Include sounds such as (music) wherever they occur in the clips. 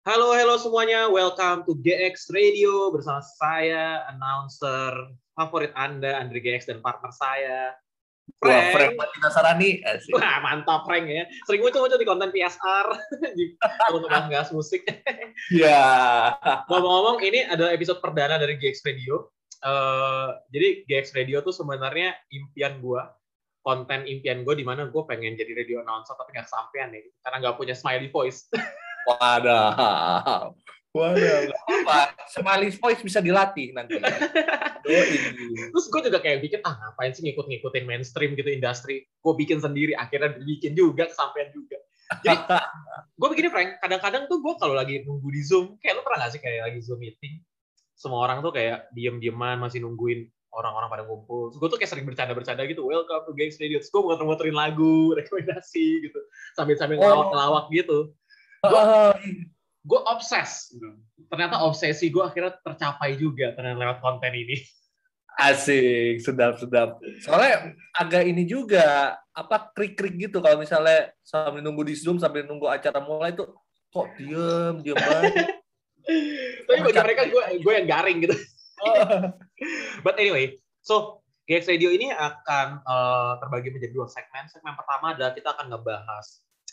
Halo, halo semuanya. Welcome to GX Radio bersama saya, announcer favorit Anda, Andri GX, dan partner saya, Wah, Frank Martina Sarani. Asik. Wah, mantap Frank ya. Sering muncul-muncul di konten PSR, (laughs) di untuk bahas musik. (laughs) Ya. Ngomong-ngomong, ini adalah episode perdana dari GX Radio. Eh, jadi GX Radio tuh sebenarnya impian gue, konten impian gue di mana gue pengen jadi radio announcer tapi nggak kesampaian nih, karena nggak punya smiley voice. (laughs) Waduh. Waduh. Apa? Smiley voice bisa dilatih nanti. Terus gue juga kayak bikin, ah ngapain sih ngikut-ngikutin mainstream gitu industri. Gue bikin sendiri, akhirnya bikin juga, kesampaian juga. Jadi, gue begini Frank, kadang-kadang tuh gue kalau lagi nunggu di Zoom, kayak lu pernah gak sih kayak lagi Zoom meeting, semua orang tuh kayak diem-dieman, masih nungguin orang-orang pada ngumpul. Gue tuh kayak sering bercanda-bercanda gitu, welcome to Gangs Radio. Terus gue muter-muterin lagu, rekomendasi gitu, sambil-sambil Oh. ngelawak-ngelawak gitu. Gue obses. gitu. Ternyata obsesi gue akhirnya tercapai juga ternyata lewat konten ini. Asik, sedap, sedap. Soalnya agak ini juga apa krik-krik gitu kalau misalnya sambil nunggu di Zoom sambil nunggu acara mulai tuh kok diem, diem (laughs) banget. Tapi bagi mereka gue gue yang garing gitu. (laughs) But anyway, so GX Radio ini akan eh, terbagi menjadi dua segmen. Segmen pertama adalah kita akan ngebahas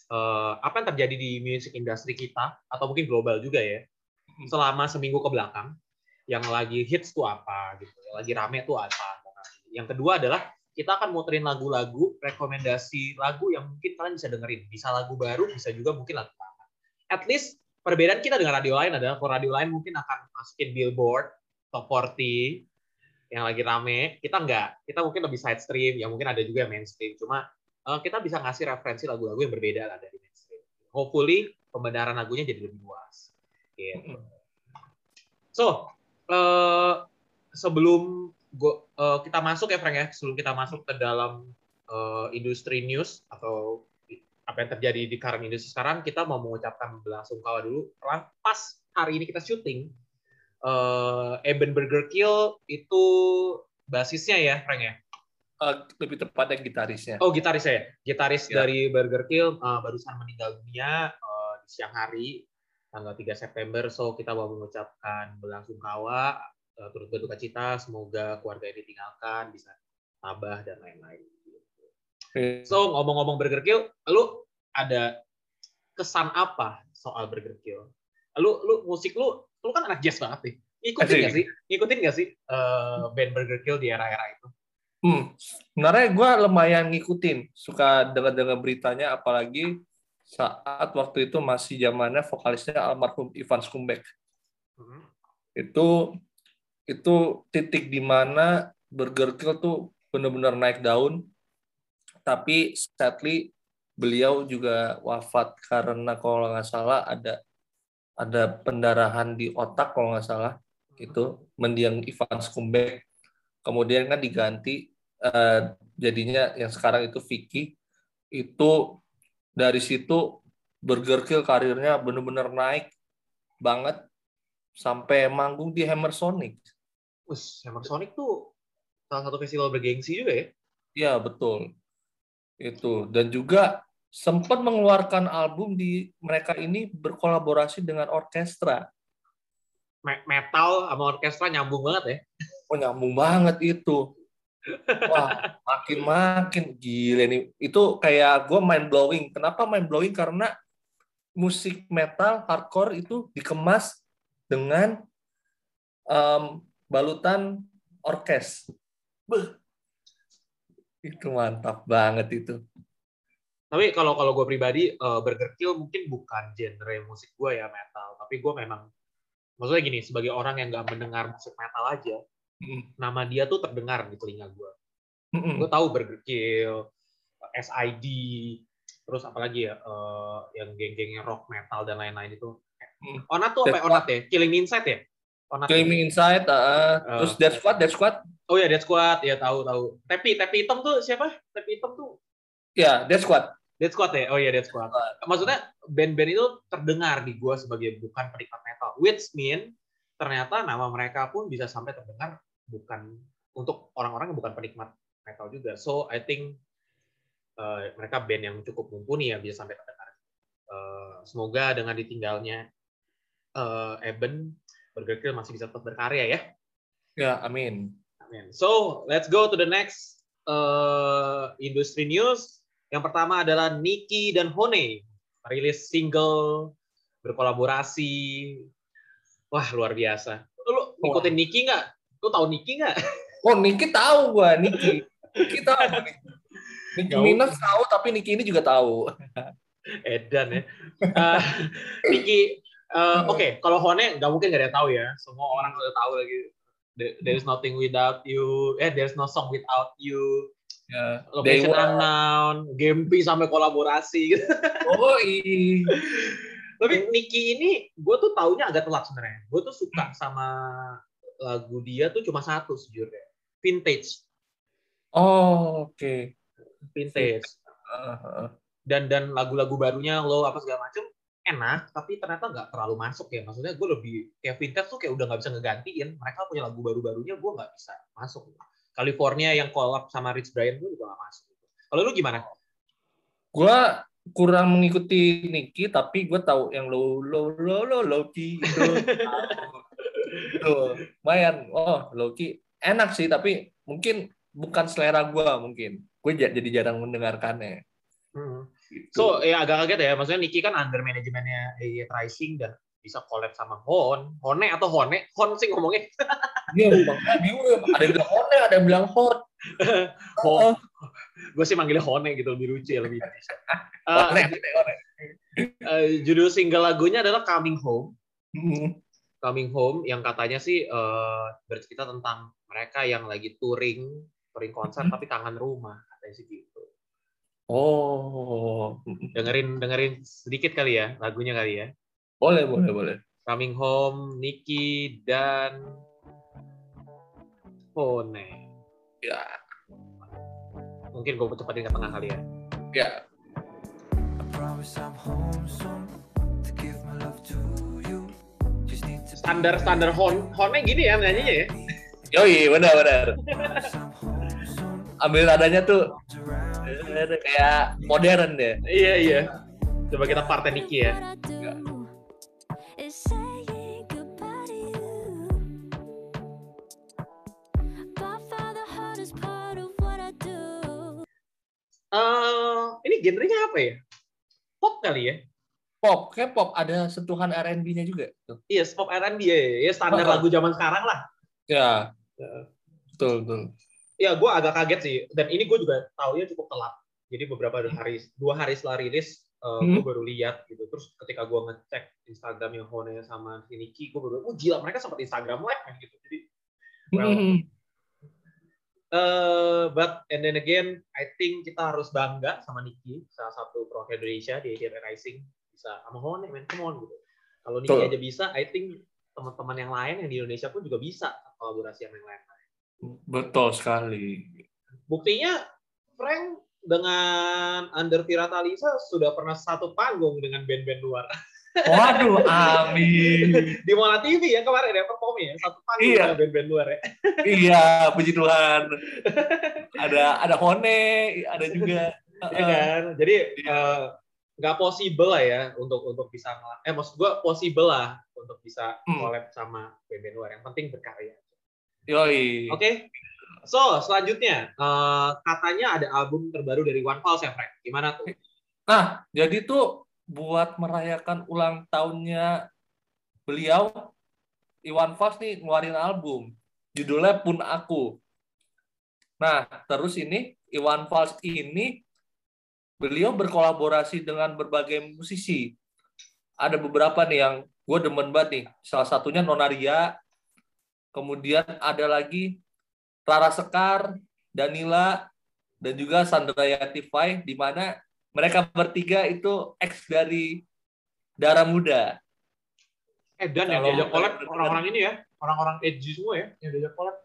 eh, apa yang terjadi di music industry kita atau mungkin global juga ya selama seminggu ke belakang. Yang lagi hits tuh apa gitu, yang lagi rame tuh apa. Yang kedua adalah kita akan muterin lagu-lagu, rekomendasi lagu yang mungkin kalian bisa dengerin. Bisa lagu baru, bisa juga mungkin lagu lama. At least perbedaan kita dengan radio lain adalah kalau radio lain mungkin akan masukin billboard top 40 yang lagi rame kita enggak kita mungkin lebih side stream ya mungkin ada juga mainstream cuma eh, kita bisa ngasih referensi lagu-lagu yang berbeda lah dari mainstream. Hopefully pembenaran lagunya jadi lebih luas. Gitu. so eh, sebelum gua, eh, kita masuk ya Frank ya. Sebelum kita masuk ke dalam eh, industri news atau apa yang terjadi di current industry sekarang kita mau mengucapkan belasungkawa dulu. Pas hari ini kita syuting eh Eben Burger Kill itu basisnya ya Frank ya Eh, lebih tepatnya gitarisnya. oh gitaris ya gitaris Ya. dari Burger Kill eh, barusan meninggal dunia eh, di siang hari tanggal 3 September so kita mau mengucapkan belasungkawa uh, turut berduka cita semoga keluarga yang ditinggalkan bisa tabah dan lain-lain So ngomong-ngomong Burger Kill, lu ada kesan apa soal Burger Kill? Lu lu musik lu lu kan anak jazz banget nih. Ngikutin Asik. nggak sih? Ngikutin nggak sih eh, band Burger Kill di era-era itu? Hmm, sebenarnya gue lumayan ngikutin, suka dengar-dengar beritanya, apalagi saat waktu itu masih zamannya vokalisnya almarhum Ivan Skumbek. Hmm. Itu itu titik di mana Burger Kill tuh benar-benar naik daun, tapi sadly beliau juga wafat karena kalau nggak salah ada ada pendarahan di otak kalau nggak salah. Itu mendiang Ivan Skumbek kemudian kan diganti eh, jadinya yang sekarang itu Vicky itu dari situ Burger Kill karirnya benar-benar naik banget sampai manggung di Hammer Sonic Us, Hammer Sonic tuh salah satu festival bergengsi juga ya. ya betul itu dan juga sempat mengeluarkan album di mereka ini berkolaborasi dengan orkestra Me- Metal sama orkestra nyambung banget ya. Oh nyambung banget itu. Wah, makin-makin gila nih. Itu kayak gue mind blowing. Kenapa mind blowing? Karena musik metal hardcore itu dikemas dengan em, balutan orkes. Beuh. Itu mantap banget itu. Tapi kalau kalau gue pribadi eh, Burger Kill mungkin bukan genre musik gue ya metal, tapi gue memang maksudnya gini sebagai orang yang nggak mendengar musik metal aja, Mm, nama dia tuh terdengar di telinga gue. mm, mm. gue tahu Burger Kill, SID, terus apalagi ya eh, yang geng-gengnya rock metal dan lain-lain itu. Hmm. Onat tuh apa ya? Onat ya? Killing Me Inside ya? Onat. Killing Me Inside, ah. Eh. terus Death Squad, Death Squad, Oh ya Dead Squad, ya tahu tahu. Tapi tapi hitam tuh siapa? Tapi hitam tuh ya Death Squad. Dead Squad ya? Oh iya Dead Squad. Maksudnya band-band itu terdengar di gue sebagai bukan penikmat metal. Which mean ternyata nama mereka pun bisa sampai terdengar bukan untuk orang-orang yang bukan penikmat metal juga. So I think eh, mereka band yang cukup mumpuni ya bisa sampai terdengar. Eh, semoga dengan ditinggalnya uh, Eben Burger Kill masih bisa tetap berkarya ya. Ya, amin. Amin. So, let's go to the next uh, industry news. Yang pertama adalah Niki dan Hone rilis single berkolaborasi. Wah, luar biasa. Lu ngikutin Niki nggak? Lu tahu Niki nggak? Oh, Niki tahu gua, Niki. Niki tahu. Niki (laughs) Minaj tahu, tapi Niki ini juga tahu. (laughs) Edan ya. Uh, Niki, uh, oke, okay, kalau Hone nggak mungkin nggak ada yang tahu ya. Semua orang udah tahu lagi. There's nothing without you. Eh, there's no song without you. Yeah. Location unknown, Gempi sampai kolaborasi. Gitu. Oh iya. Tapi Niki ini, gue tuh taunya agak telat sebenarnya. Gue tuh suka sama lagu dia tuh cuma satu sejujurnya, Vintage. Oh, oke. Okay vintage dan dan lagu-lagu barunya lo apa segala macem enak tapi ternyata nggak terlalu masuk ya maksudnya gue lebih kayak vintage tuh kayak udah nggak bisa ngegantiin mereka punya lagu baru-barunya gue nggak bisa masuk California yang collab sama Rich Brian gue juga nggak masuk kalau lu gimana gue kurang mengikuti Nicky tapi gue tahu yang lo lo lo lo Loki itu itu lumayan. Oh Loki. Enak sih tapi mungkin bukan selera gue mungkin. Gue jadi jarang mendengarkannya. Hmm. gitu. so ya agak kaget ya. Maksudnya Niki kan under manajemennya EY Rising dan bisa collab sama Hon. Hone atau Hone? Hon sih ngomongnya. (laughs) Iya ada yang bilang Hone ada yang bilang Hon. (laughs) Oh. gue sih manggilnya Hone gitu lebih lucu ya lebih uh, (laughs) Hone, Hone. Uh, judul single lagunya adalah Coming Home. Hmm. Coming Home yang katanya sih uh, bercerita tentang mereka yang lagi touring touring konser hmm. tapi kangen rumah katanya sih gitu. Oh, dengerin dengerin sedikit kali ya lagunya kali ya. Boleh boleh boleh. Coming Home, Nicky dan Hone. Ya. Mungkin gue cepetin ke tengah kali ya. Ya. Standar standar Hone, Hone gini ya nyanyinya ya. Yoi, benar benar. ambil nadanya tuh kayak modern deh. Iya iya. Coba kita partai Niki ya. Uh, ini genrenya apa ya? Pop kali ya? Pop, kayak pop. Ada sentuhan R&B-nya juga. Tuh. Iya, yes, pop R&B ya. Ya standar oh, lagu zaman sekarang lah. Ya, betul, betul ya gue agak kaget sih dan ini gue juga tahu ya cukup telat jadi beberapa hari dua hari setelah rilis uh, hmm. gue baru lihat gitu terus ketika gue ngecek Instagram yang Hone sama Niki gue baru oh gila mereka sempat Instagram live kan gitu jadi well hmm. uh, but and then again I think kita harus bangga sama Niki salah satu pro Indonesia di ADR Rising bisa sama Hone man come on gitu kalau Niki aja bisa I think teman-teman yang lain yang di Indonesia pun juga bisa kolaborasi yang lain Betul sekali. Buktinya Frank dengan Under Viratalisa sudah pernah satu panggung dengan band-band luar. (laughs) Waduh, amin. Di Mola TV ya kemarin ya perform ya, satu panggung iya. dengan band-band luar ya. (laughs) iya, puji Tuhan. Ada ada Hone, ada juga. Iya kan? Jadi uh, nggak possible lah ya untuk untuk bisa eh maksud gua possible lah untuk bisa hmm. collab sama band-band luar. Yang penting berkarya. Yoi. Oke. Okay. So, selanjutnya uh, katanya ada album terbaru dari One Pulse ya, Frank. Gimana tuh? Nah, jadi tuh buat merayakan ulang tahunnya beliau Iwan Fals nih ngeluarin album. Judulnya Pun Aku. Nah, terus ini Iwan Fals ini beliau berkolaborasi dengan berbagai musisi. Ada beberapa nih yang gue demen banget nih. Salah satunya Nonaria, kemudian ada lagi Rara Sekar, Danila, dan juga Sandra Yatifai, di mana mereka bertiga itu ex dari Darah Muda. Eh, dan yang diajak collab orang-orang ini ya, orang-orang edgy semua ya, yang diajak collab.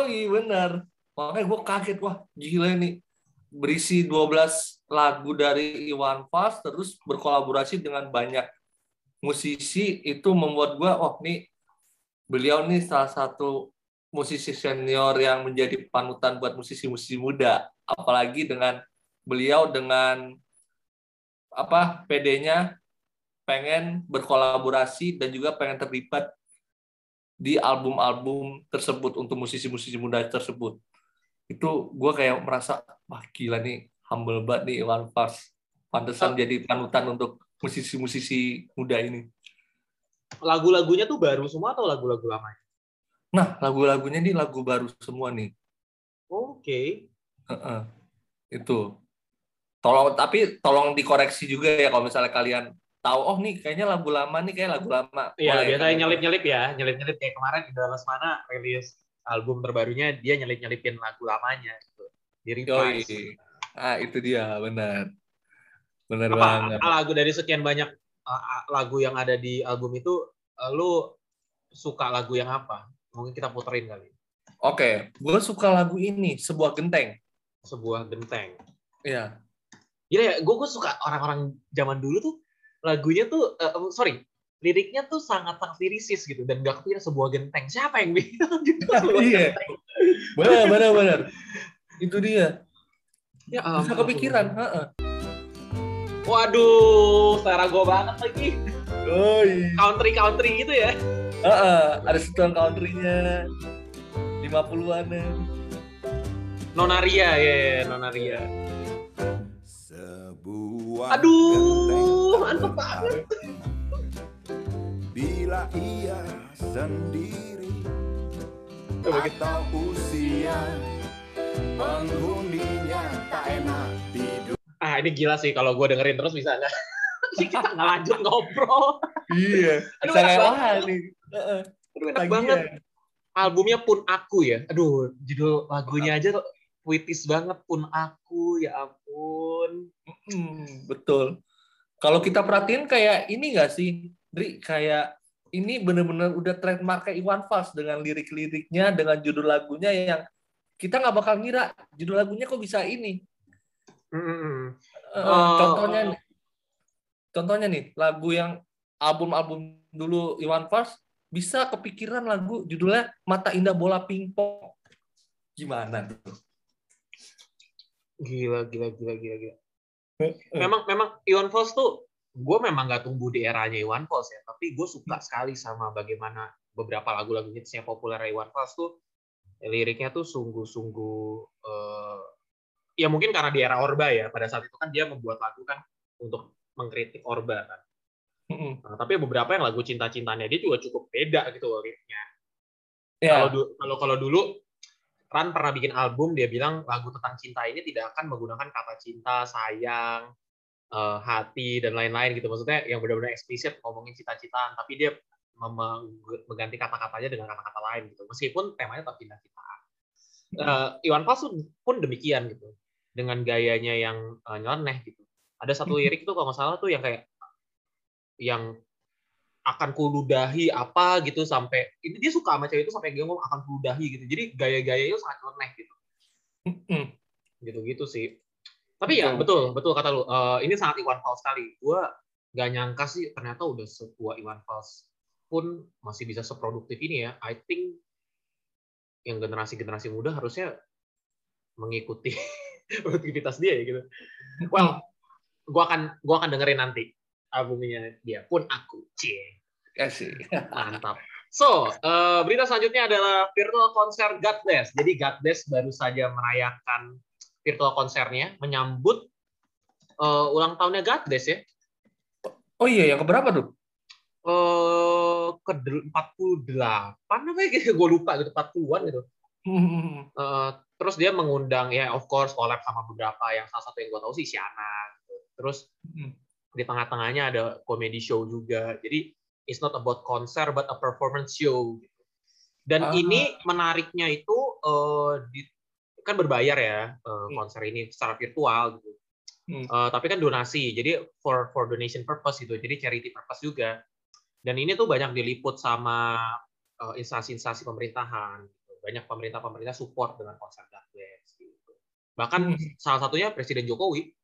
Oh iya benar. Makanya gue kaget, wah gila ini. Berisi 12 lagu dari Iwan Fals, terus berkolaborasi dengan banyak musisi, itu membuat gue, oh nih beliau nih salah satu musisi senior yang menjadi panutan buat musisi-musisi muda. Apalagi dengan beliau dengan apa PD-nya pengen berkolaborasi dan juga pengen terlibat di album-album tersebut untuk musisi-musisi muda tersebut. Itu gue kayak merasa, wah gila nih, humble banget nih Iwan Fals. Pantesan oh. jadi panutan untuk musisi-musisi muda ini. Lagu-lagunya tuh baru semua atau lagu-lagu lama? Nah, lagu-lagunya ini lagu baru semua nih. Oke. Okay. Uh -uh. Itu. Tolong tapi tolong dikoreksi juga ya kalau misalnya kalian tahu oh nih kayaknya lagu lama nih kayak lagu lama. Iya, biasanya nyelip-nyelip ya, nyelip-nyelip kayak kemarin di dalam mana rilis album terbarunya dia nyelip-nyelipin lagu lamanya gitu. Di. Ah, itu dia, benar. Benar apa, banget. Lagu dari sekian banyak uh, lagu yang ada di album itu uh, lu suka lagu yang apa? Mungkin kita puterin kali. Oke, okay. gue suka lagu ini, sebuah genteng. Sebuah genteng. Iya. Gila ya, gue gue suka orang-orang zaman dulu tuh lagunya tuh uh, sorry liriknya tuh sangat sangat lirisis gitu dan gak kepikir sebuah genteng siapa yang bilang gitu (laughs) iya benar benar benar itu dia ya um, bisa kepikiran ha -ha. waduh selera gue banget lagi oh, iya. country country gitu ya uh -uh. ada setuan countrynya 50-an Nonaria ya, yeah, Nonaria. Sebuah Aduh, mantep banget. Bila ia sendiri atau usia penghuninya tak enak tidur. Ah ini gila sih kalau gue dengerin terus bisa nggak? (laughs) kita nggak lanjut ngobrol. Iya. Aduh, enak banget nih. Aduh, enak banget. Albumnya pun aku ya. Aduh, judul lagunya aja tuh puitis banget pun aku ya ampun. Hmm, betul. Kalau kita perhatiin kayak ini nggak sih, Dri? Kayak ini bener-bener udah trademark Iwan Fals dengan lirik-liriknya, dengan judul lagunya yang kita nggak bakal ngira judul lagunya kok bisa ini. Mm-hmm. Uh, contohnya, nih, contohnya nih lagu yang album-album dulu Iwan Fals bisa kepikiran lagu judulnya Mata Indah Bola Pingpong. Gimana tuh? Gila, gila, gila, gila, gila. Memang, memang Iwan Fals tuh gue memang gak tumbuh di eranya Iwan Fals ya, tapi gue suka sekali sama bagaimana beberapa lagu-lagu hitsnya populer Iwan Fals tuh liriknya tuh sungguh-sungguh uh, ya mungkin karena di era Orba ya pada saat itu kan dia membuat lagu kan untuk mengkritik Orba kan. Mm-hmm. Nah, tapi beberapa yang lagu cinta-cintanya dia juga cukup beda gitu liriknya. Yeah. Kalau kalau kalau dulu Ran pernah bikin album dia bilang lagu tentang cinta ini tidak akan menggunakan kata cinta, sayang, uh, hati dan lain-lain gitu maksudnya yang benar-benar eksplisit ngomongin cita-citaan tapi dia mengganti kata-katanya dengan kata-kata lain gitu. Meskipun temanya tetap cinta-citaan uh, Iwan Fals pun demikian gitu. Dengan gayanya yang uh, nyeleneh gitu. Ada satu lirik itu kalau nggak salah tuh yang kayak yang akan kuludahi apa gitu sampai ini dia suka sama cewek itu sampai dia ngomong akan kuludahi gitu. Jadi gaya-gaya itu sangat nyeleneh gitu. Gitu-gitu sih. Tapi ya betul. betul kata lu. Uh, ini sangat Iwan Fals sekali. Gue gak nyangka sih ternyata udah sebuah Iwan Fals pun masih bisa seproduktif ini ya. I think yang generasi-generasi muda harusnya mengikuti (laughs) produktivitas dia ya gitu. Well, gue akan gua akan dengerin nanti albumnya dia pun aku. Cie. Kasih. Mantap. So, uh, berita selanjutnya adalah virtual konser Godless. Jadi Godless baru saja merayakan virtual konsernya menyambut uh, ulang tahunnya Godless ya. Oh iya, yang keberapa tuh? Uh, ke 48 apa ya? (laughs) Gue lupa gitu, 40-an gitu. Uh, (laughs) terus dia mengundang ya of course collab sama beberapa yang salah satu yang gue tahu sih Siana gitu. Terus hmm. di tengah-tengahnya ada comedy show juga. Jadi it's not about konser but a performance show gitu. Dan uh ini menariknya itu uh, di kan berbayar ya uh, konser ini secara virtual gitu. Hmm. Uh, tapi kan donasi, jadi for for donation purpose gitu, jadi charity purpose juga. Dan ini tuh banyak diliput sama uh, instansi-instansi pemerintahan. Gitu. Banyak pemerintah-pemerintah support dengan konser God Gitu. Bahkan hmm. salah satunya Presiden Jokowi.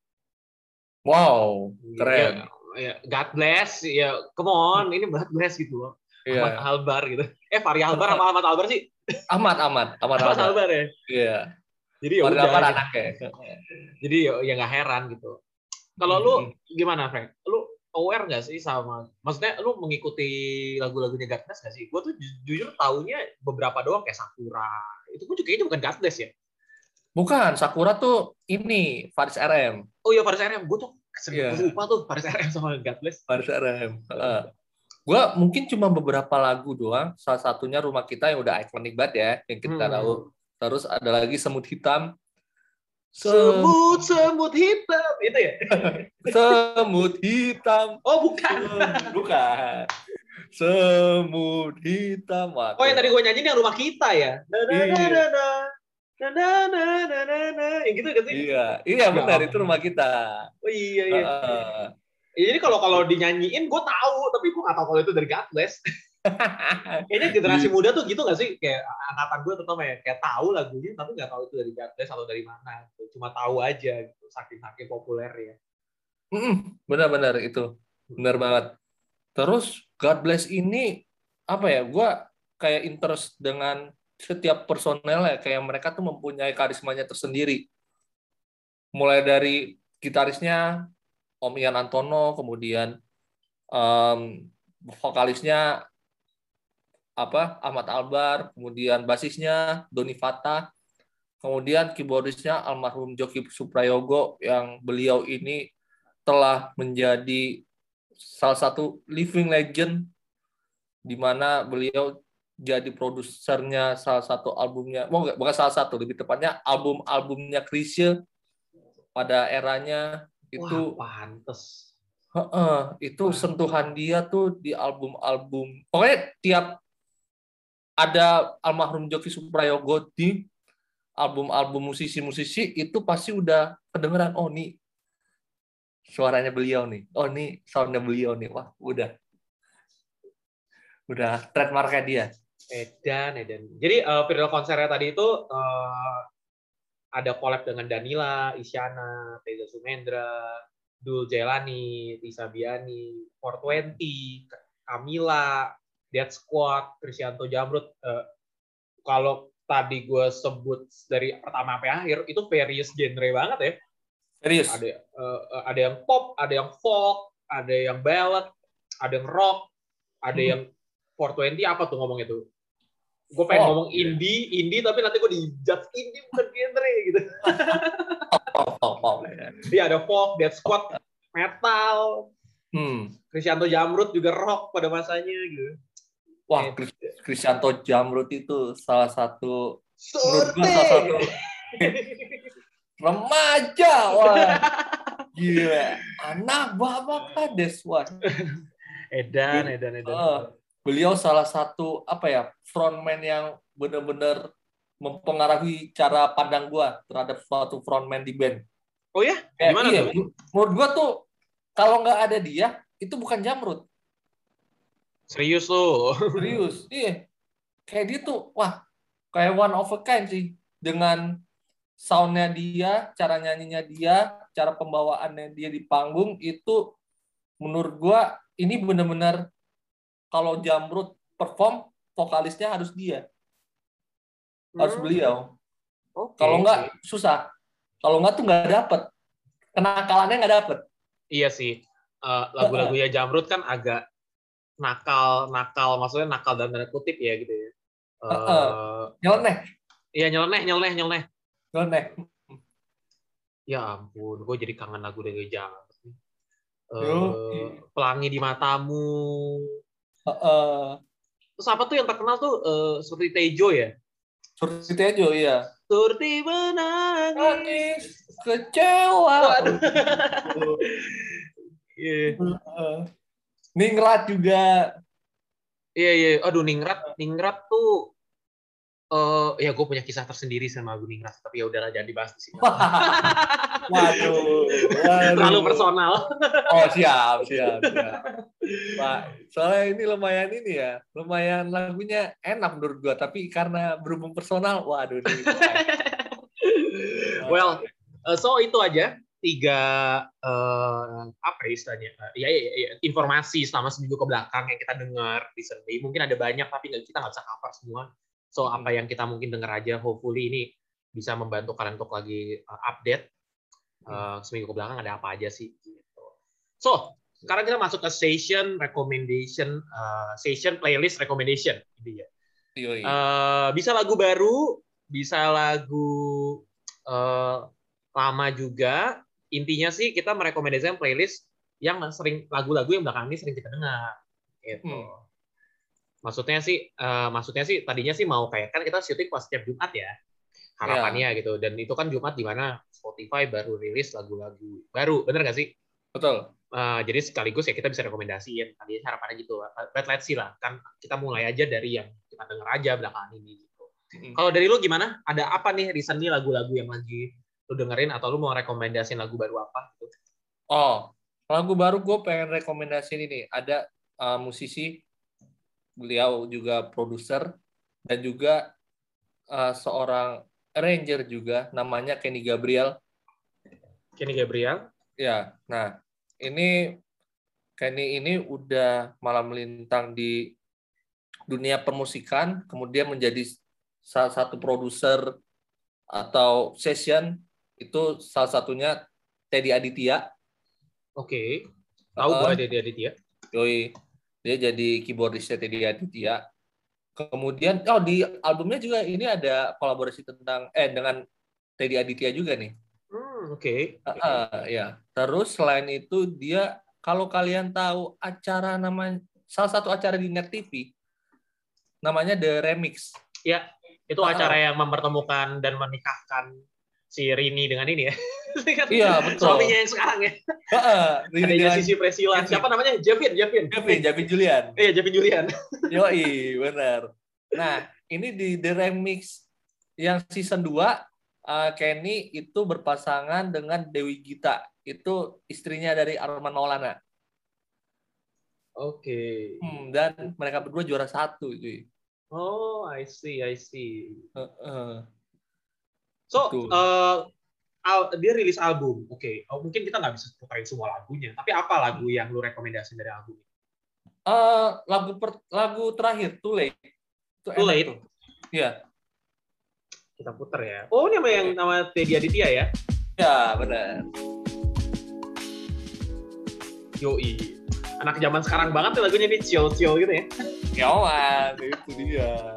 Wow, keren. Ya, ya, God bless, ya come on, ini God bless gitu loh. Yeah. Ahmad Albar gitu. Eh, Fahri Albar sama Ahmad Albar sih? Ahmad, Ahmad. Ahmad, Ahmad Albar ya? Iya jadi ya udah anaknya jadi ya, ya nggak heran gitu kalau hmm. lu gimana Frank lu aware nggak sih sama maksudnya lu mengikuti lagu-lagunya Godless nggak sih? Gue tuh ju- jujur taunya beberapa doang kayak Sakura. Itu pun juga kayaknya bukan Godless ya. Bukan, Sakura tuh ini Faris RM. Oh iya Faris RM, gue tuh sering lupa tuh Faris RM sama Godless. Faris RM. Heeh. gua mungkin cuma beberapa lagu doang. Salah satunya Rumah Kita yang udah ikonik banget ya, yang kita Hmm. tahu. Terus ada lagi Semut Hitam. Sem- Semut semut hitam itu ya? (laughs) Semut hitam. Oh bukan. Bukan. Semut hitam. Wah, Oh yang tadi gue nyanyiin yang rumah kita ya. Na na na Iya. na na. Na na na na na na. Yang gitu kan sih? Iya, iya benar itu rumah kita. Oh iya iya. Ya, jadi kalau kalau dinyanyiin gue tahu, tapi gue nggak tahu kalau itu dari Godless. (laughs) (laughs) Kayaknya generasi Iya. muda tuh gitu nggak sih? Kayak angkatan gue terutama ya, kayak tahu lagunya tapi nggak tahu itu dari Godless atau dari mana. gitu. Cuma tahu aja gitu, saking saking populer ya. Benar-benar itu. Benar banget. Terus God Bless ini apa ya? Gua kayak interest dengan setiap personel ya kayak mereka tuh mempunyai karismanya tersendiri. Mulai dari gitarisnya Om Ian Antono, kemudian em, vokalisnya apa Ahmad Albar, kemudian basisnya Doni Fata, kemudian keyboardisnya almarhum Joki Suprayogo yang beliau ini telah menjadi salah satu living legend di mana beliau jadi produsernya salah satu albumnya, oh, enggak, bukan salah satu, lebih tepatnya album-albumnya Chrisye pada eranya itu Wah, pantes. Heeh, itu Wah. sentuhan dia tuh di album-album. Pokoknya tiap ada almarhum Joki Suprayogo di album-album musisi-musisi itu pasti udah kedengeran oh nih suaranya beliau nih. Oh nih soundnya beliau nih. Wah, udah. Udah trademarknya dia. Edan, Edan. Jadi uh, periode konsernya tadi itu eh, ada collab dengan Danila, Isyana, Teza Sumendra, Dul Jelani, Tisa Biani, 420, Kamila, Dead Squad, Krisyanto Jamrut. Eh, kalau tadi gue sebut dari pertama sampai akhir itu various genre banget ya. Serius. Ada eh, ada yang pop, ada yang folk, ada yang ballad, ada yang rock, ada Hmm. yang 420 apa tuh ngomong itu? Gue pengen ngomong indie, indie tapi nanti gue dijudge indie bukan genre gitu. Oh, oh, oh. Iya ada folk, Dead Squad, metal, Hmm. Krisyanto Jamrut juga rock pada masanya gitu. Wah, Kris- Krisyanto Jamrut itu salah satu menurut Surti. salah satu remaja wah gila anak bapak kades wah Edan, edan, edan. Eh, beliau salah satu apa ya frontman yang benar-benar mempengaruhi cara pandang gua terhadap suatu frontman di band. Oh ya? Kayak, Gimana iya, tuh? menurut gua tuh kalau nggak ada dia itu bukan jamrut Serius tuh. (laughs) serius iya kayak dia tuh wah kayak one of a kind sih dengan soundnya dia cara nyanyinya dia cara pembawaannya dia di panggung itu menurut gua ini benar-benar kalau jamrut perform vokalisnya harus dia harus Hmm. beliau Oke. kalau nggak susah kalau nggak tuh nggak dapet kenakalannya nggak dapet Iya sih. Eh, lagu-lagunya Jamrut kan agak nakal, nakal maksudnya nakal dalam tanda kutip ya gitu ya. Eh, Heeh. nyeleneh Iya nyeleneh, nyeleneh, nyeleneh. nyeleneh Ya ampun, gue jadi kangen lagu dari Jamrut. nih. Eh. Pelangi di matamu. Heeh. Terus apa tuh yang terkenal tuh eh, seperti Tejo ya? Seperti Tejo iya Seperti menangis. nangis kecewa Waduh. (laughs) Iya. Ningrat juga iya, iya. Aduh, Ningrat, Ningrat tuh eh ya gue punya kisah tersendiri sama lagu Ningrat, tapi ya udahlah jangan dibahas di sini. (laughs) waduh, waduh. Terlalu personal. oh siap siap, siap. Pak soalnya ini lumayan ini ya lumayan lagunya enak menurut gua tapi karena berhubung personal waduh ini (laughs) Well, eh, so itu aja tiga eh, apa ya istilahnya? Eh, ya, ya, ya, informasi selama seminggu ke belakang yang kita dengar di Sunday. Mungkin ada banyak tapi kita nggak bisa cover semua. So apa yang kita mungkin dengar aja, hopefully ini bisa membantu kalian untuk lagi eh, update eh, seminggu ke belakang ada apa aja sih. Gitu. So sekarang kita masuk ke session recommendation, uh, session playlist recommendation, gitu ya. Uh, bisa lagu baru, bisa lagu uh, lama juga. Intinya sih kita merekomendasikan playlist yang sering lagu-lagu yang belakangan ini sering kita dengar. Gitu. Hmm. Maksudnya sih, uh, maksudnya sih tadinya sih mau kayak kan kita syuting pas setiap Jumat ya harapannya yeah. gitu. Dan itu kan Jumat di mana Spotify baru rilis lagu-lagu baru, bener gak sih? Betul. Uh, jadi sekaligus ya kita bisa rekomendasiin. Tadi harapannya gitu. But let's see lah. Kan kita mulai aja dari yang kita denger aja belakangan ini gitu. Hmm. Kalau dari lu gimana? Ada apa nih recently lagu-lagu yang lagi lu dengerin atau lu mau rekomendasiin lagu baru apa gitu? Oh, lagu baru gue pengen rekomendasiin ini. Ada uh, musisi, beliau juga produser dan juga uh, seorang arranger juga namanya Kenny Gabriel. Kenny Gabriel? Ya, nah ini Kenny ini udah malam melintang di dunia permusikan, kemudian menjadi salah satu produser atau session itu salah satunya Teddy Aditya. Oke, tahu uh, gue Teddy Aditya. Yoi, dia jadi keyboardisnya Teddy Aditya. Kemudian oh di albumnya juga ini ada kolaborasi tentang eh dengan Teddy Aditya juga nih. Hmm, Oke. Okay. Uh, uh, ya. Terus selain itu dia kalau kalian tahu acara nama salah satu acara di Net TV namanya The Remix. Ya, itu uh, acara yang mempertemukan dan menikahkan si Rini dengan ini ya. (laughs) iya betul. Suaminya yang sekarang ya. Uh, Rini dengan Sisi Presila. Siapa namanya? Javin, Javin. Javin, Javin Julian. Iya, Javin Julian. (laughs) Yoi, benar. Nah, ini di The Remix yang season 2 uh, Kenny itu berpasangan dengan Dewi Gita. Itu istrinya dari Arman Maulana. Oke. Okay. Hmm, dan mereka berdua juara satu itu. Oh, I see, I see. Uh, uh. So, uh, dia rilis album. Oke, okay. oh, mungkin kita nggak bisa puterin semua lagunya. Tapi apa lagu yang lu rekomendasi dari album? Uh, lagu per, lagu terakhir, Too Late. Too, Too Late. Iya. Kita puter ya. Oh, ini nama yang nama Teddy Aditya ya? Ya, benar. Yoi. Anak zaman sekarang banget tuh lagunya nih, chill-chill gitu ya. Yawan, itu dia.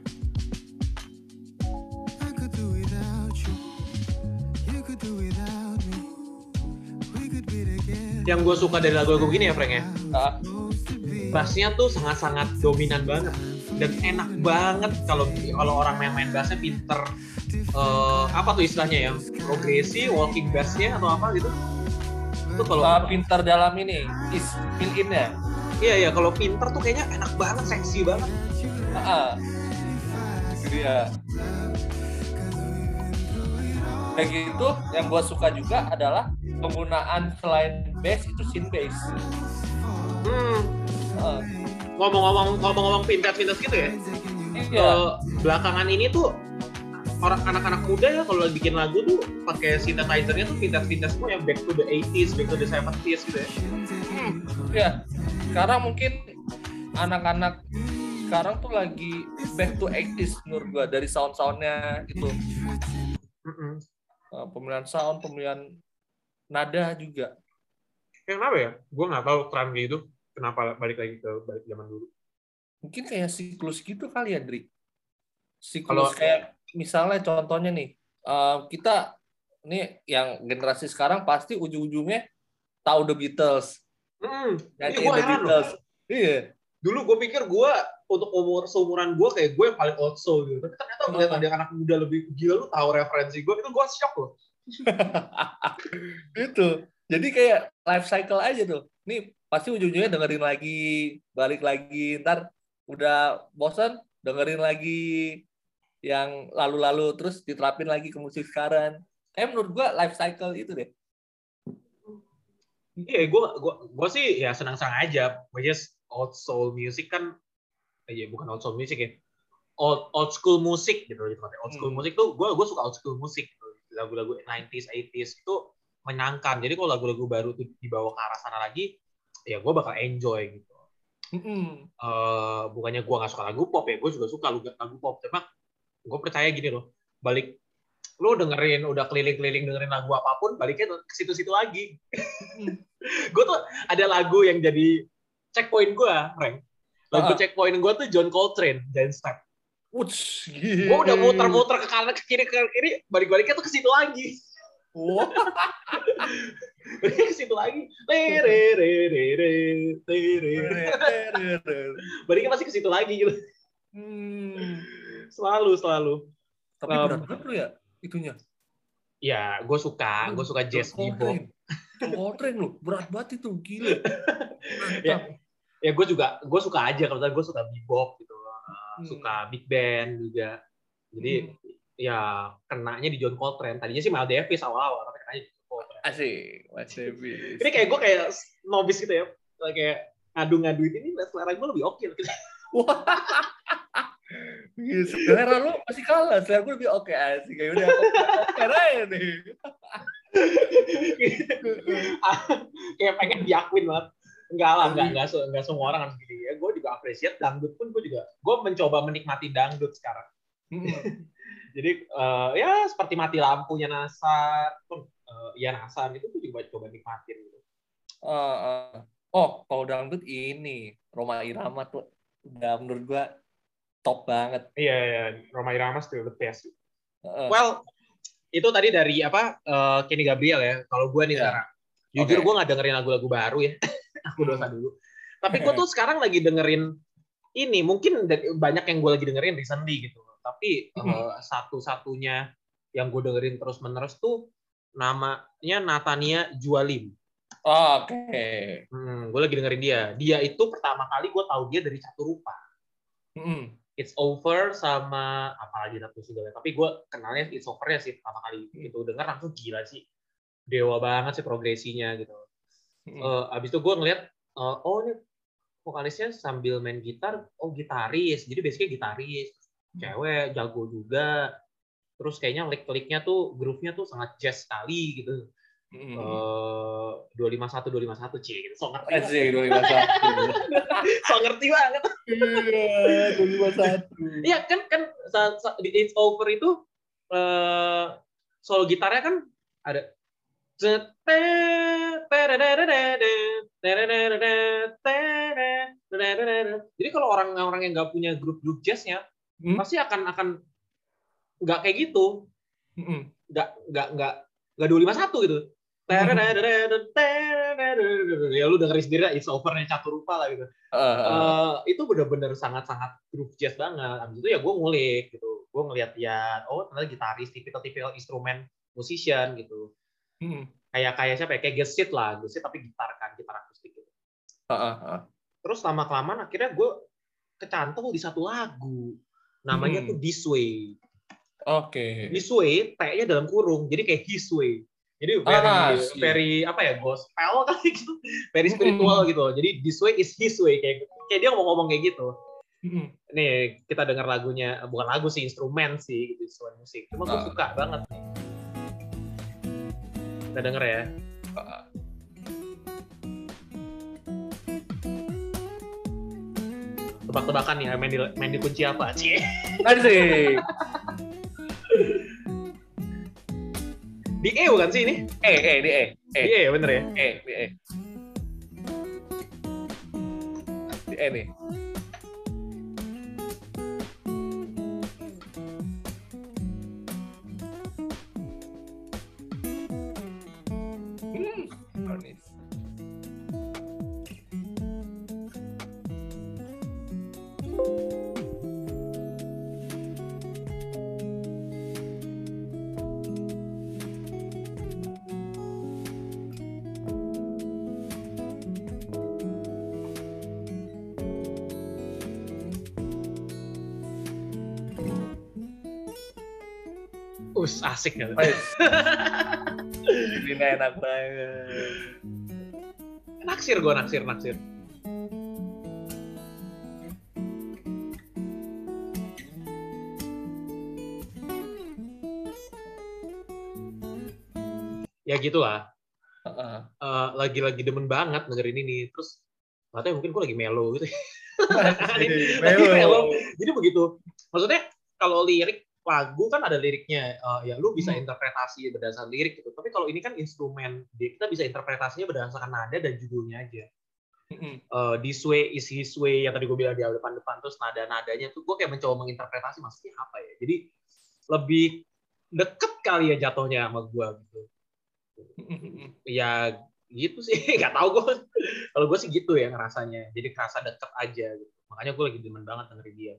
yang gue suka dari lagu-lagu gini ya Frank ya? Uh. bassnya tuh sangat-sangat dominan banget dan enak banget kalau kalau orang main-main bassnya pinter uh, apa tuh istilahnya ya? Progresi walking bassnya atau apa gitu? Itu kalau uh, pinter dalam ini is fill in ya? Iya iya kalau pinter tuh kayaknya enak banget seksi banget. Uh, jadi ya kayak gitu yang gue suka juga adalah penggunaan selain bass itu synth bass. Hmm. Uh. Ngomong-ngomong ngomong-ngomong pintas-pintas gitu ya. Iya. Uh, belakangan ini tuh orang anak-anak muda ya kalau bikin lagu tuh pakai synthesizer-nya tuh pintas-pintas semua yang back to the 80s, back to the 70s gitu ya. Hmm. Ya. Sekarang mungkin anak-anak sekarang tuh lagi back to 80s menurut gua dari sound-soundnya itu. Mm -mm. Pemilihan sound, pemilihan nada juga. Kenapa ya? Gue nggak tahu tren gitu. Kenapa balik lagi ke balik zaman dulu? Mungkin kayak siklus gitu kali ya, Dri. Siklus Kalau, kayak misalnya contohnya nih, uh, kita nih yang generasi sekarang pasti ujung-ujungnya tahu The Beatles. Hmm, Nyanyi The Beatles. Iya. Dulu gue pikir gue untuk umur seumuran gue kayak gue yang paling old soul gitu. Tapi ternyata melihat ada anak muda lebih gila lu tahu referensi gue itu gue shock loh. (laughs) itu jadi kayak life cycle aja tuh nih pasti ujung-ujungnya dengerin lagi balik lagi ntar udah bosan dengerin lagi yang lalu-lalu terus diterapin lagi ke musik sekarang kayak menurut gua life cycle itu deh Iya, gue gua, gua sih ya senang-senang aja. Is old soul music kan, iya bukan old soul music ya, old old school musik gitu. gitu. Old school Hmm. musik tuh, gue gue suka old school musik. Lagu-lagu 90s, 80s itu menyenangkan. Jadi kalau lagu-lagu baru tuh dibawa ke arah sana lagi, ya gue bakal enjoy gitu. Mm-mm. eh bukannya gue nggak suka lagu pop ya, gue juga suka lagu, lagu pop. Cuma gue percaya gini loh, balik lu dengerin udah keliling-keliling dengerin lagu apa pun, baliknya ke situ-situ lagi. (laughs) gue tuh ada lagu yang jadi checkpoint gue, Frank. Lagu Ah. checkpoint gue tuh John Coltrane, Giant Step. Wuts, Gue udah muter-muter ke kanan ke kiri ke kiri, balik-baliknya tuh ke situ lagi. Wah, (laughs) Baliknya ke situ lagi. Baliknya masih ke situ lagi gitu. Hmm. Selalu, selalu. Tapi Um, berat banget lu ya itunya. Ya, gue suka, gue suka jazz bebop. Coltrane. Lu, berat banget itu, gila. (laughs) Ya, ya gue juga, gue suka aja kalau gue suka bebop gitu, Hmm. suka big band juga. Jadi Hmm. Ya kenanya di John Coltrane. Tadinya sih Miles Davis awal-awal, tapi kenanya di John Coltrane. Asik, Mas Davis. Ini kayak gue kayak nobis gitu ya, kayak ngadu-ngaduin ini selera gue lebih oke. Gitu. (laughs) Iya, selera lu masih kalah, selera gue lebih oke asik. Ya udah, aja nih. (laughs) kayak pengen diakuin banget. Enggak lah, enggak, enggak, enggak semua orang harus gini. Ya, gue juga appreciate dangdut pun gue juga, gue mencoba menikmati dangdut sekarang. Jadi eh, ya seperti mati lampunya Nasar, pun eh, ya Nasar itu gue juga coba nikmatin gitu. Ah, ah. Oh, kalau dangdut ini Roma Irama tuh udah menurut gua top banget. Iya, iya, Roma Irama still the best. Heeh. Well, itu tadi dari apa eh, Kenny Gabriel ya. Kalau gue nih Iya. sekarang, jujur Oke. gue nggak dengerin lagu-lagu baru ya. (laughs) Aku dosa dulu. Tapi gue tuh (laughs) sekarang lagi dengerin ini. Mungkin banyak yang gue lagi dengerin recently gitu. Tapi eh, satu-satunya yang gue dengerin terus-menerus tuh namanya Natania Jualim. Oh, Oke. Hmm, gue lagi dengerin dia. Dia itu pertama kali gue tahu dia dari Caturupa. Mm-mm. It's Over sama apa lagi satu juga. Tapi gue kenalnya It's Over ya sih pertama kali itu denger langsung gila sih. Dewa banget sih progresinya gitu. Mm-mm. Eh, abis itu gue ngeliat, eh, oh ini vokalisnya sambil main gitar, oh gitaris. Jadi basicnya gitaris. Cewek, jago juga. Terus kayaknya lick-licknya tuh, groove-nya tuh sangat jazz sekali gitu. Mm-mm. Eh, 251 251 cie gitu. So ngerti. banget. Asik, 251. So ngerti banget. Iya, 251. Iya kan kan sa- sa- di It's Over itu eh solo gitarnya kan ada jadi kalau orang-orang yang nggak punya grup grup jazznya Hmm? pasti akan akan nggak kayak gitu nggak nggak nggak nggak dua lima satu gitu ya lu dengerin sendiri lah, It's Over nya Caturupa lah gitu Ah, ah. Eh, itu bener-bener sangat-sangat groove jazz banget. Abis itu ya gue ngulik gitu. Gue ngeliat ya, oh ternyata gitaris, tipikal-tipikal instrumen musician gitu. Mm-mm. Kayak kayak siapa ya? Kayak Gesit lah, Gesit tapi gitar kan, gitar akustik gitu. Ah, ah, ah. Terus lama kelamaan akhirnya gue kecantol di satu lagu. Namanya Hmm. tuh This Way. Oke. This Way, T-nya dalam kurung, jadi kayak His Way. Jadi very, Ah, very apa ya, gospel (laughs) kali gitu. Very spiritual gitu. Jadi This Way is His Way. Kayak, kayak dia mau ngomong kayak gitu. Mm-mm. nih kita dengar lagunya bukan lagu sih instrumen sih gitu instrumen musik cuma gue Ah. suka banget nih kita denger ya Ah, tebak-tebakan nih main di main di kunci apa sih Asik. di E bukan sih ini Eh, eh, di eh. di Eh, E bener ya eh, di eh. Di eh nih. Asik Wes. Ini enak banget. naksir gue naksir naksir. Ya gitulah. Uh, uh, lagi-lagi demen banget dengerin ini. Terus nggak tahu mungkin gue lagi melo gitu. (laughs) Melo. melo jadi begitu. Maksudnya kalau lirik lagu kan ada liriknya uh, ya lu bisa hmm. interpretasi berdasarkan lirik gitu. Tapi kalau ini kan instrumen kita bisa interpretasinya berdasarkan nada dan judulnya aja. Uh, this way is his way yang tadi gue bilang di awal depan depan terus nada nadanya tuh gue kayak mencoba menginterpretasi maksudnya apa ya. Jadi lebih deket kali ya jatuhnya sama gue gitu. Ya gitu sih. (laughs) Nggak tahu gue kalau gue sih gitu ya ngerasanya. Jadi kerasa deket aja gitu. Makanya gue lagi demen banget dengerin dia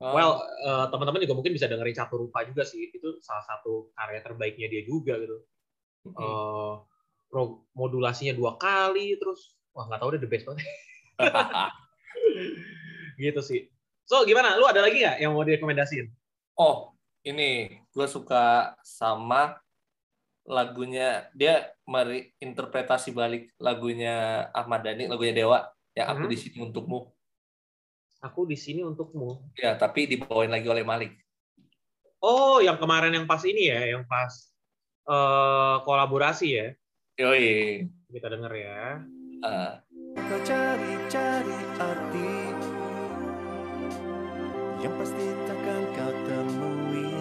oh. well uh, teman-teman juga mungkin bisa dengerin satu rupa juga sih. Itu salah satu karya terbaiknya dia juga gitu. Uh, pro modulasinya dua kali terus wah nggak tahu deh the best banget. (laughs) Gitu sih. So gimana? Lu ada lagi nggak yang mau direkomendasiin? Oh ini gue suka sama lagunya dia interpretasi balik lagunya Ahmad Dhani, lagunya Dewa, ya aku hmm. di sini untukmu. Aku di sini untukmu. Ya, tapi dibawain lagi oleh Malik. Oh, yang kemarin yang pas ini ya, yang pas uh, kolaborasi ya. Yoi. Kita denger ya. Uh. Kau cari-cari arti yang pasti takkan kau temui.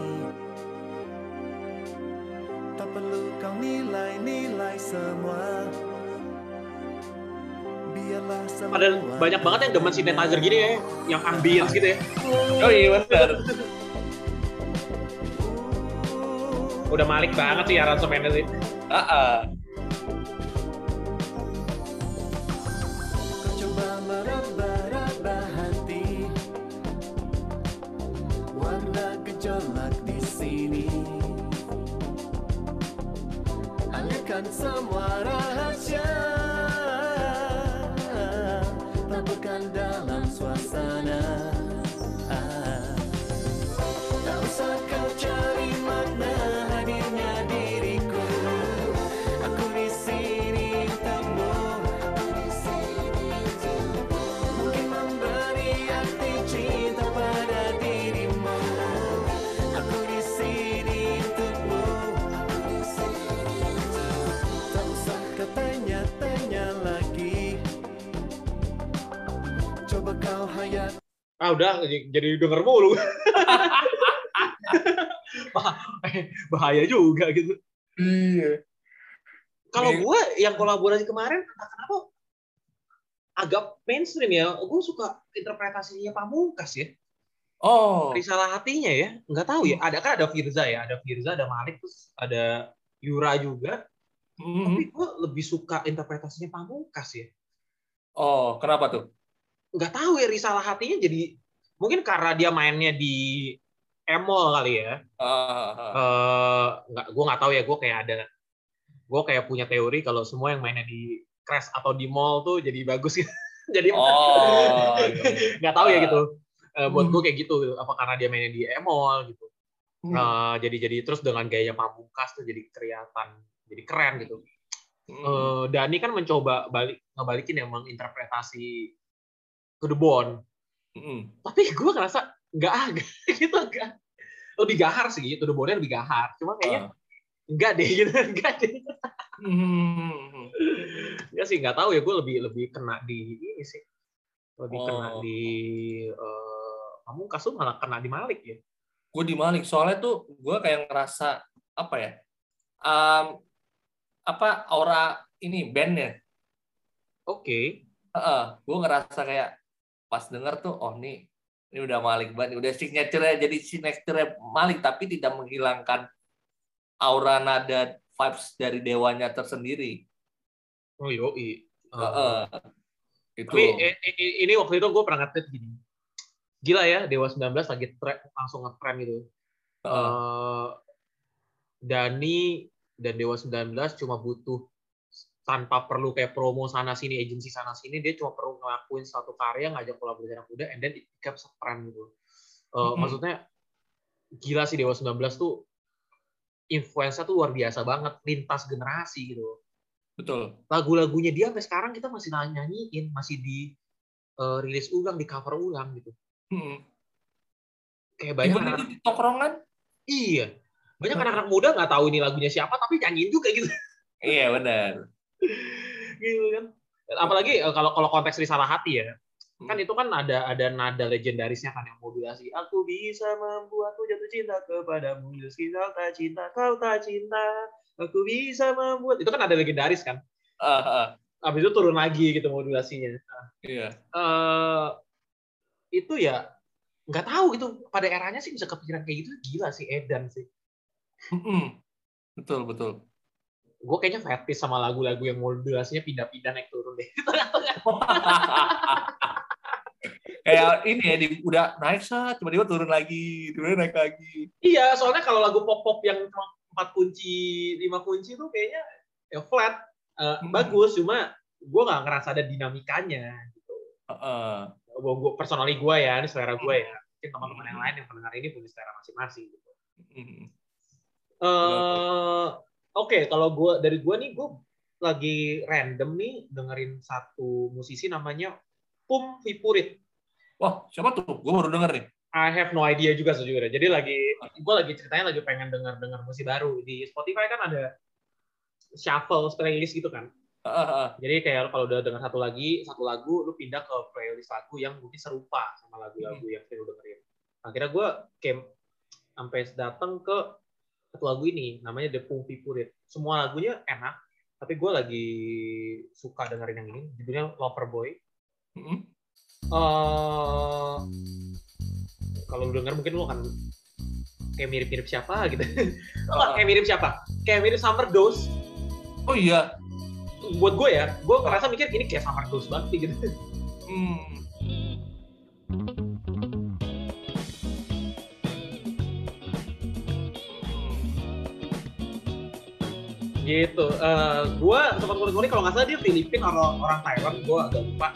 Tak perlu kau nilai-nilai semua Ada banyak banget yang demen synthesizer gini ya Yang ambience gitu ya. Oh iya benar Udah malik banget sih aransemennya sih. Uh -uh. Alihkan semua rahasia dalam suasana Tak usah Ah udah jadi denger mulu. (laughs) Bahaya juga gitu. Iya. Kalau gue yang kolaborasi kemarin entah kenapa agak mainstream ya. Gue suka interpretasinya Pamungkas ya. Oh. Risalah hatinya ya. Nggak tahu ya. Ada kan ada Firza ya. Ada Firza, ada Malik, terus ada Yura juga. Mhm. Tapi gue lebih suka interpretasinya Pamungkas ya. Oh, kenapa tuh? Nggak tahu ya risalah hatinya jadi mungkin karena dia mainnya di emol kali ya. Ah, ah. Eh, nggak, gue nggak tahu ya. Gue kayak ada, gue kayak punya teori kalau semua yang mainnya di crash atau di mall tuh jadi bagus gitu. (laughs) jadi Oh. (laughs) nggak tahu ya gitu. Eh, buat gue kayak gitu. Apa karena dia mainnya di emol gitu. Hmm. Eh, jadi jadi terus dengan gaya pamungkas tuh jadi kelihatan jadi keren gitu. Hmm. Eh, Dani kan mencoba balik ngebalikin emang interpretasi to the bone. Mm. Tapi gue ngerasa nggak (laughs) agak gitu enggak. Lebih gahar sih gitu, the bone lebih gahar. Cuma kayaknya Ah. enggak deh gitu, (laughs) enggak deh. Hmm. Ya sih nggak tahu ya gue lebih lebih kena di ini sih. Lebih kena Oh. di eh Pamungkas tuh malah kena di Malik ya. Gue di Malik soalnya tuh gue kayak ngerasa apa ya? Um, apa aura ini bandnya? Oke. Heeh, gue ngerasa kayak pas denger tuh, oh nih ini udah Malik banget, udah signature jadi signature Malik tapi tidak menghilangkan aura nada vibes dari dewanya tersendiri. Oh yoi. Eh, Heeh. Itu. Tapi eh, ini waktu itu gue pernah nge gini. Gila ya, Dewa 19 lagi tre- langsung nge-trend gitu. Heeh. Eh, Dani dan Dewa 19 cuma butuh tanpa perlu kayak promo sana sini, agensi sana sini, dia cuma perlu ngelakuin satu karya, ngajak kolaborasi anak muda, and then it becomes a trend gitu. Eh, Mhm. Maksudnya gila sih Dewa 19 tuh influence tuh luar biasa banget, lintas generasi gitu. Betul. lagu-lagunya dia sampai sekarang kita masih nyanyiin, masih di eh, rilis ulang, di cover ulang gitu. Hmm. Kayak banyak Even anak, di tongkrongan. iya, banyak anak-anak muda nggak tahu ini lagunya siapa tapi nyanyiin juga gitu. Iya benar. Gitu kan. Apalagi eh, kalau kalau konteks risalah hati ya, kan Hmm. itu kan ada ada nada legendarisnya kan yang modulasi. Aku bisa membuatku jatuh cinta kepadamu meski kau tak cinta, kau tak cinta. Aku bisa membuat itu kan ada legendaris kan. Ah, Habis itu turun lagi gitu modulasinya. iya. eh itu ya nggak tahu gitu pada eranya sih bisa kepikiran kayak gitu gila sih Edan sih Mm-mm. Betul betul. Gue kayaknya fetish sama lagu-lagu yang modulasinya pindah-pindah naik turun deh (laughs) Kayak ini ya, di, udah naik saat tiba-tiba turun lagi, tiba-tiba naik lagi. iya soalnya kalau lagu pop-pop yang cuma empat kunci lima kunci tuh kayaknya ya flat Eh, Hmm. bagus cuma gue nggak ngerasa ada dinamikanya gitu Heeh. gue gue personally gue ya ini selera gue ya mungkin teman-teman yang Hmm. lain yang pendengar ini punya selera masing-masing gitu Mm. Oke kalau gue dari gue nih gue lagi random nih dengerin satu musisi namanya Pum Vipurit. Wah, siapa tuh? Gue baru denger nih. I have no idea juga sejujurnya. Jadi lagi gue lagi ceritanya lagi pengen denger denger musik baru di Spotify kan ada shuffle playlist gitu kan. Ah, ah. Jadi kayak kalau udah denger satu lagi satu lagu lu pindah ke playlist lagu yang mungkin serupa sama lagu-lagu yang sering lu dengerin. Akhirnya gue kayak sampai datang ke satu lagu ini namanya The Pum Vipurit. Semua lagunya enak, tapi gue lagi suka dengerin yang ini. Judulnya Loverboy. Mm-mm. eh kalau lu denger mungkin lu akan kayak mirip-mirip siapa gitu. (laughs) Oh, kayak mirip siapa? Kayak mirip Summer Dose. Oh iya. Buat gue ya, gue ngerasa mikir ini kayak Summer Dose banget gitu. Hmm. Gitu. Eh gue sempat ngulik-ngulik kalau nggak salah dia Filipina atau orang Taiwan, gue agak lupa.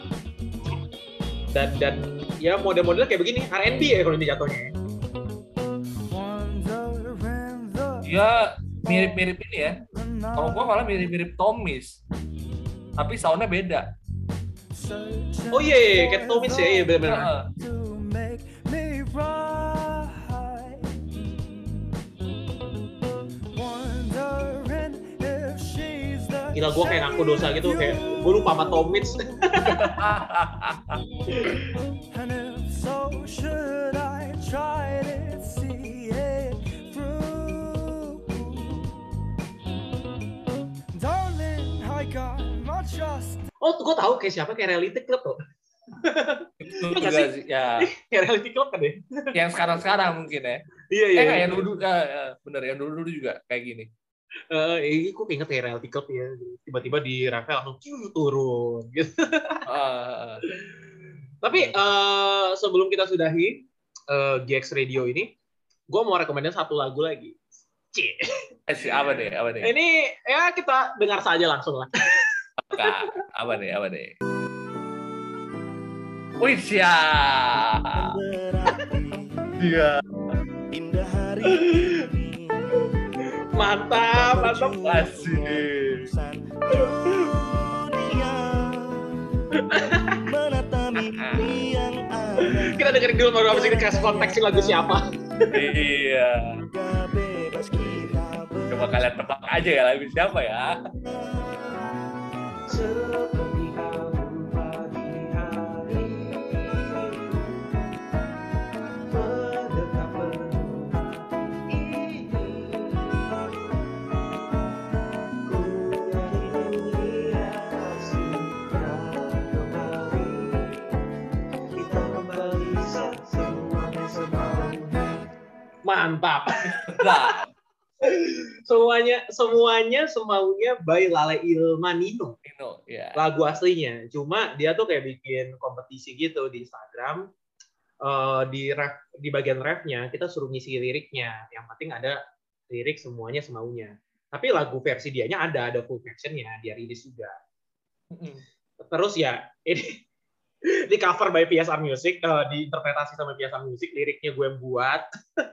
Dan dan ya model-modelnya kayak begini, R&B ya kalau ini jatuhnya. ya. Dia mirip-mirip ini ya. Kalau gua malah mirip-mirip Tomis. Tapi soundnya beda. Oh iya, iya, kayak Tomis ya, iya benar-benar. Gila gue kayak ngaku dosa gitu, kayak gue lupa sama Tomits. Oh, gue tahu kayak siapa, kayak Reality Club tuh. Itu Nggak juga sih. Ya, kayak Reality Club kan ya? yang sekarang-sekarang mungkin ya. Iya, Eh, nggak, yang dulu ya, ya, bener yang dulu-dulu juga kayak gini. Eh, ini gue inget kayak Reality Club ya. Tiba-tiba di Rafael langsung ciu, turun. Gitu. Ah, Tapi eh, sebelum kita sudahi eh, GX Radio ini, gue mau rekomendasi satu lagu lagi. Cie. eh, si apa deh, apa deh? Ini ya kita dengar saja langsung lah. Kak, apa deh, apa deh? Wih, siap. Iya. Indah hari ini Mantap, mantap. Ada Kita dengerin dulu baru habis ini kasih konteks ini lagu siapa. Iya. Coba kalian tebak aja ya lagu siapa ya. Mantap. Nah, semuanya semuanya semaunya by Lale Ilmanino. Nino, ya. lagu aslinya. Cuma dia tuh kayak bikin kompetisi gitu di Instagram. Eh, di ref, di bagian refnya kita suruh ngisi liriknya. Yang penting ada lirik semuanya semaunya. Tapi lagu versi dianya ada ada full versionnya. Dia rilis juga. Mm-mm. terus ya ini di cover by PSR Music eh, diinterpretasi sama PSR Music liriknya gue yang buat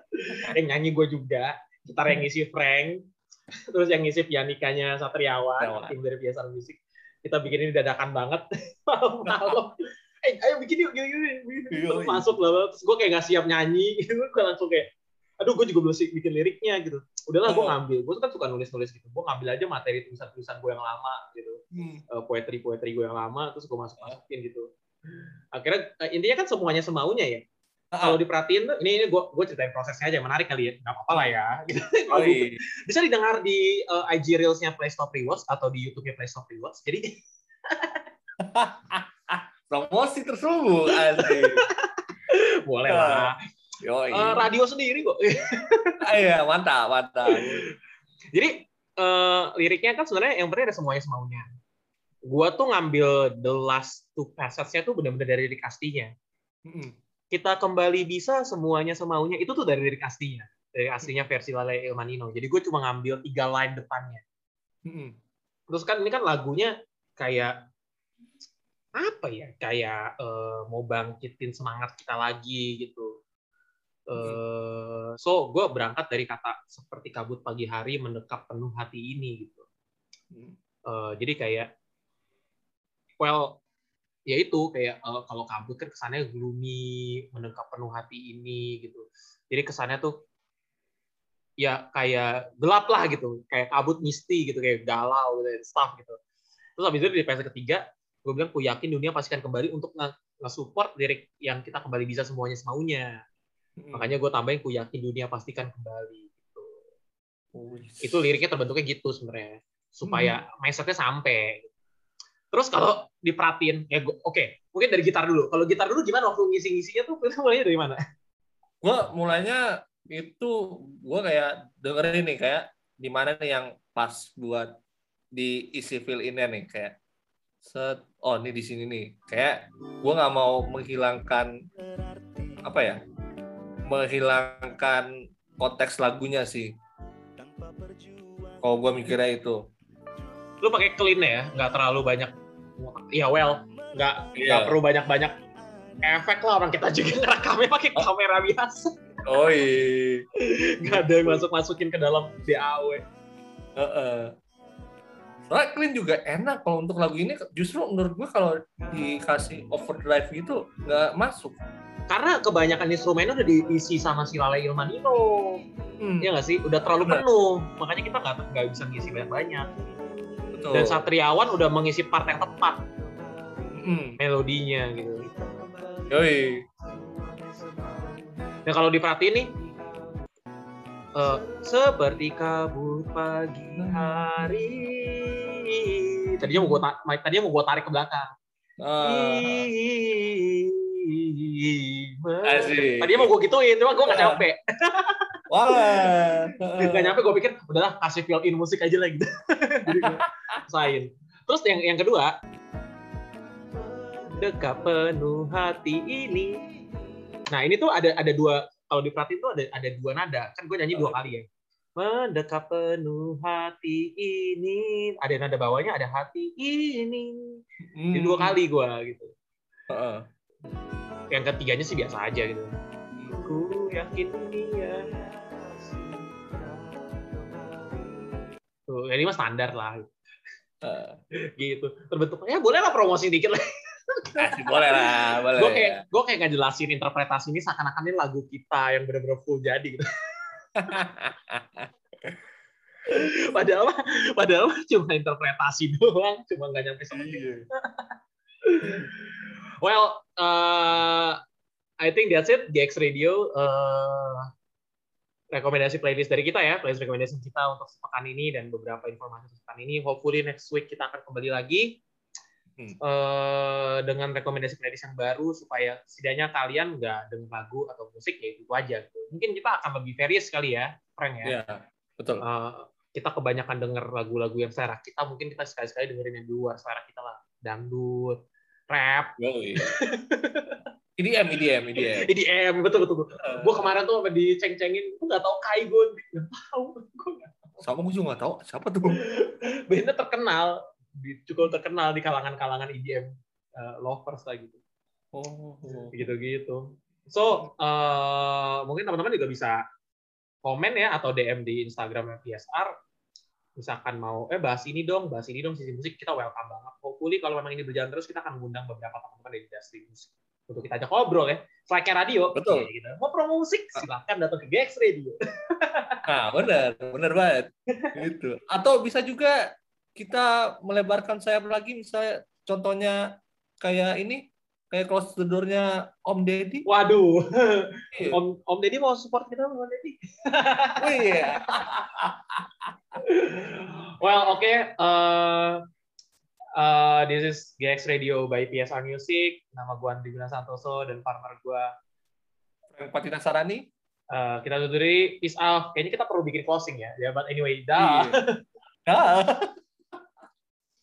(laughs) yang nyanyi gue juga gitar yang ngisi Frank terus yang ngisi pianikanya Satriawan, tim dari PSR Musik. Kita bikin ini dadakan banget (laughs) malam-malam. Eh, ayo bikin yuk, gini, gini, masuk lah, terus gue kayak gak siap nyanyi, (laughs) gitu. gue langsung kayak, aduh gue juga belum sih bikin liriknya gitu. Udahlah gue Oh. ngambil, gue kan suka nulis-nulis gitu. Gue ngambil aja materi tulisan-tulisan gue yang lama gitu. Hmm. eh, poetry-poetry gue yang lama, terus gue masuk-masukin gitu. Akhirnya eh, intinya kan semuanya semaunya ya. Kalau diperhatiin tuh, ini ini gue gue ceritain prosesnya aja menarik kali ya, nggak apa-apa lah ya. (laughs) Gitu. Oh, iya. Bisa didengar di eh, IG Reels-nya Play Stop Rewards atau di YouTube-nya Play Stop Rewards. Jadi (laughs) Promosi tersebut asik. (laughs) boleh lah. Yoi. Eh, radio sendiri kok. Iya, mantap, mantap. Jadi eh, liriknya kan sebenarnya yang penting ada semuanya semaunya. Gua tuh ngambil the last two passage-nya tuh benar-benar dari lirik aslinya. Hmm. Kita kembali bisa semuanya semaunya itu tuh dari lirik aslinya. Dari aslinya versi Lale Ilmanino. Jadi gue cuma ngambil tiga line depannya. Hmm. Terus kan ini kan lagunya kayak apa ya? Kayak eh, mau bangkitin semangat kita lagi gitu. Eh, so gue berangkat dari kata seperti kabut pagi hari mendekap penuh hati ini gitu. Eh, jadi kayak well ya itu kayak eh, kalau kabut kan kesannya gloomy mendekap penuh hati ini gitu. Jadi kesannya tuh ya kayak gelap lah gitu. Kayak kabut misti gitu. Kayak galau gitu stuff gitu. Terus habis itu di versi ketiga gue bilang ku yakin dunia pasti akan kembali untuk nge- nge-support lirik yang kita kembali bisa semuanya semaunya. Hmm. makanya gue tambahin ku yakin dunia pasti akan kembali gitu. Itu liriknya terbentuknya gitu sebenarnya. Supaya mindsetnya sampai terus kalau diperhatiin ya oke mungkin dari gitar dulu. Kalau gitar dulu gimana waktu ngisi ngisinya tuh mulainya dari mana? Gua mulainya itu gua kayak dengerin nih kayak di mana nih yang pas buat diisi fill in-nya nih kayak set oh ini di sini nih. Kayak gua nggak mau menghilangkan apa ya menghilangkan konteks lagunya sih. Kalau gua mikirnya itu lu pakai clean ya nggak terlalu banyak ya well nggak nggak Iya. perlu banyak banyak efek lah orang kita juga (laughs) ngerekamnya pakai Oh. kamera biasa. Oh (laughs) iya nggak ada yang masuk masukin ke dalam DAW Heeh. Soalnya clean juga enak kalau untuk lagu ini justru menurut gua kalau dikasih overdrive gitu nggak masuk. karena kebanyakan instrumennya udah diisi sama si Lale Ilmanino. Hmm, ya nggak sih? Udah terlalu penuh. Makanya kita nggak nggak bisa ngisi banyak banyak betul. dan Satriawan udah mengisi part yang tepat Hmm, melodinya gitu yoi. Nah kalau diperhatiin nih, eh, seperti kabut pagi hari. Tadinya mau gue tadinya mau gua tarik ke belakang. Asik. Tadinya mau gue gituin, cuma gue gak nyampe. (laughs) wah. Gak nyampe, gue pikir udahlah kasih fill in musik aja lah gitu. (laughs) Usahain. Terus yang yang kedua, dekat penuh hati ini. Nah ini tuh ada ada dua kalau diperhatiin tuh ada ada dua nada kan gue nyanyi dua kali ya. Mendekat penuh hati ini ada nada bawahnya ada hati ini. Jadi dua kali gue gitu. Hmm. Heeh. Yang ketiganya sih biasa aja gitu. Ku yakin dia. Tuh, ini mah standar lah Heeh. (laughs) gitu. Terbentuknya ya boleh lah promosi dikit lah. (laughs) Asik, boleh lah, boleh. gue kayak gue kayak nggak jelasin interpretasi ini seakan-akan ini lagu kita yang benar-benar full jadi gitu. (laughs) padahal padahal cuma interpretasi doang, cuma nggak nyampe sama Iya. Well, uh, I think that's it. GX Radio uh, rekomendasi playlist dari kita ya, playlist rekomendasi kita untuk sepekan ini dan beberapa informasi sepekan ini. Hopefully next week kita akan kembali lagi Hmm. eh, dengan rekomendasi playlist yang baru supaya setidaknya kalian nggak dengar lagu atau musik ya itu aja. Mungkin kita akan lebih various sekali ya, Frank ya. Iya, betul. Eh, kita kebanyakan denger lagu-lagu yang selera kita, mungkin kita sekali-sekali dengerin yang di luar selera kita lah, dangdut, rap, Yoi. (laughs) IDM, IDM, IDM. EDM, betul betul. Gue kemarin tuh sampai diceng-cengin, gue nggak tahu Kaigon, nggak tahu, gue nggak Sama gue juga nggak tahu siapa tuh. (laughs) bandnya terkenal, cukup terkenal di kalangan-kalangan EDM eh, lovers lah gitu, Oh. gitu-gitu. So eh, mungkin teman-teman juga bisa komen ya atau DM di Instagram PSR misalkan mau eh bahas ini dong, bahas ini dong sisi musik kita welcome banget. Hopefully kalau memang ini berjalan terus kita akan mengundang beberapa teman-teman dari industri musik untuk kita ajak ngobrol ya. Selain radio, Betul. ya, gitu. mau promo musik silahkan datang ke GX Radio. Nah, (laughs) benar, benar banget. Gitu. Atau bisa juga kita melebarkan sayap lagi, misalnya contohnya kayak ini, kayak close the door-nya Om Deddy. Waduh, (laughs) Iya. Om Om Deddy mau support kita Om Deddy. Oh iya. (laughs) well, oke. Uh, uh, this is GX Radio by PSR Music. Nama gue Andri Guna Santoso dan partner gue. Frank Patina Sarani. Uh, kita tutup diri. Peace out. Kayaknya kita perlu bikin closing ya. Ya, but anyway, dah. Iya. (laughs) Dah.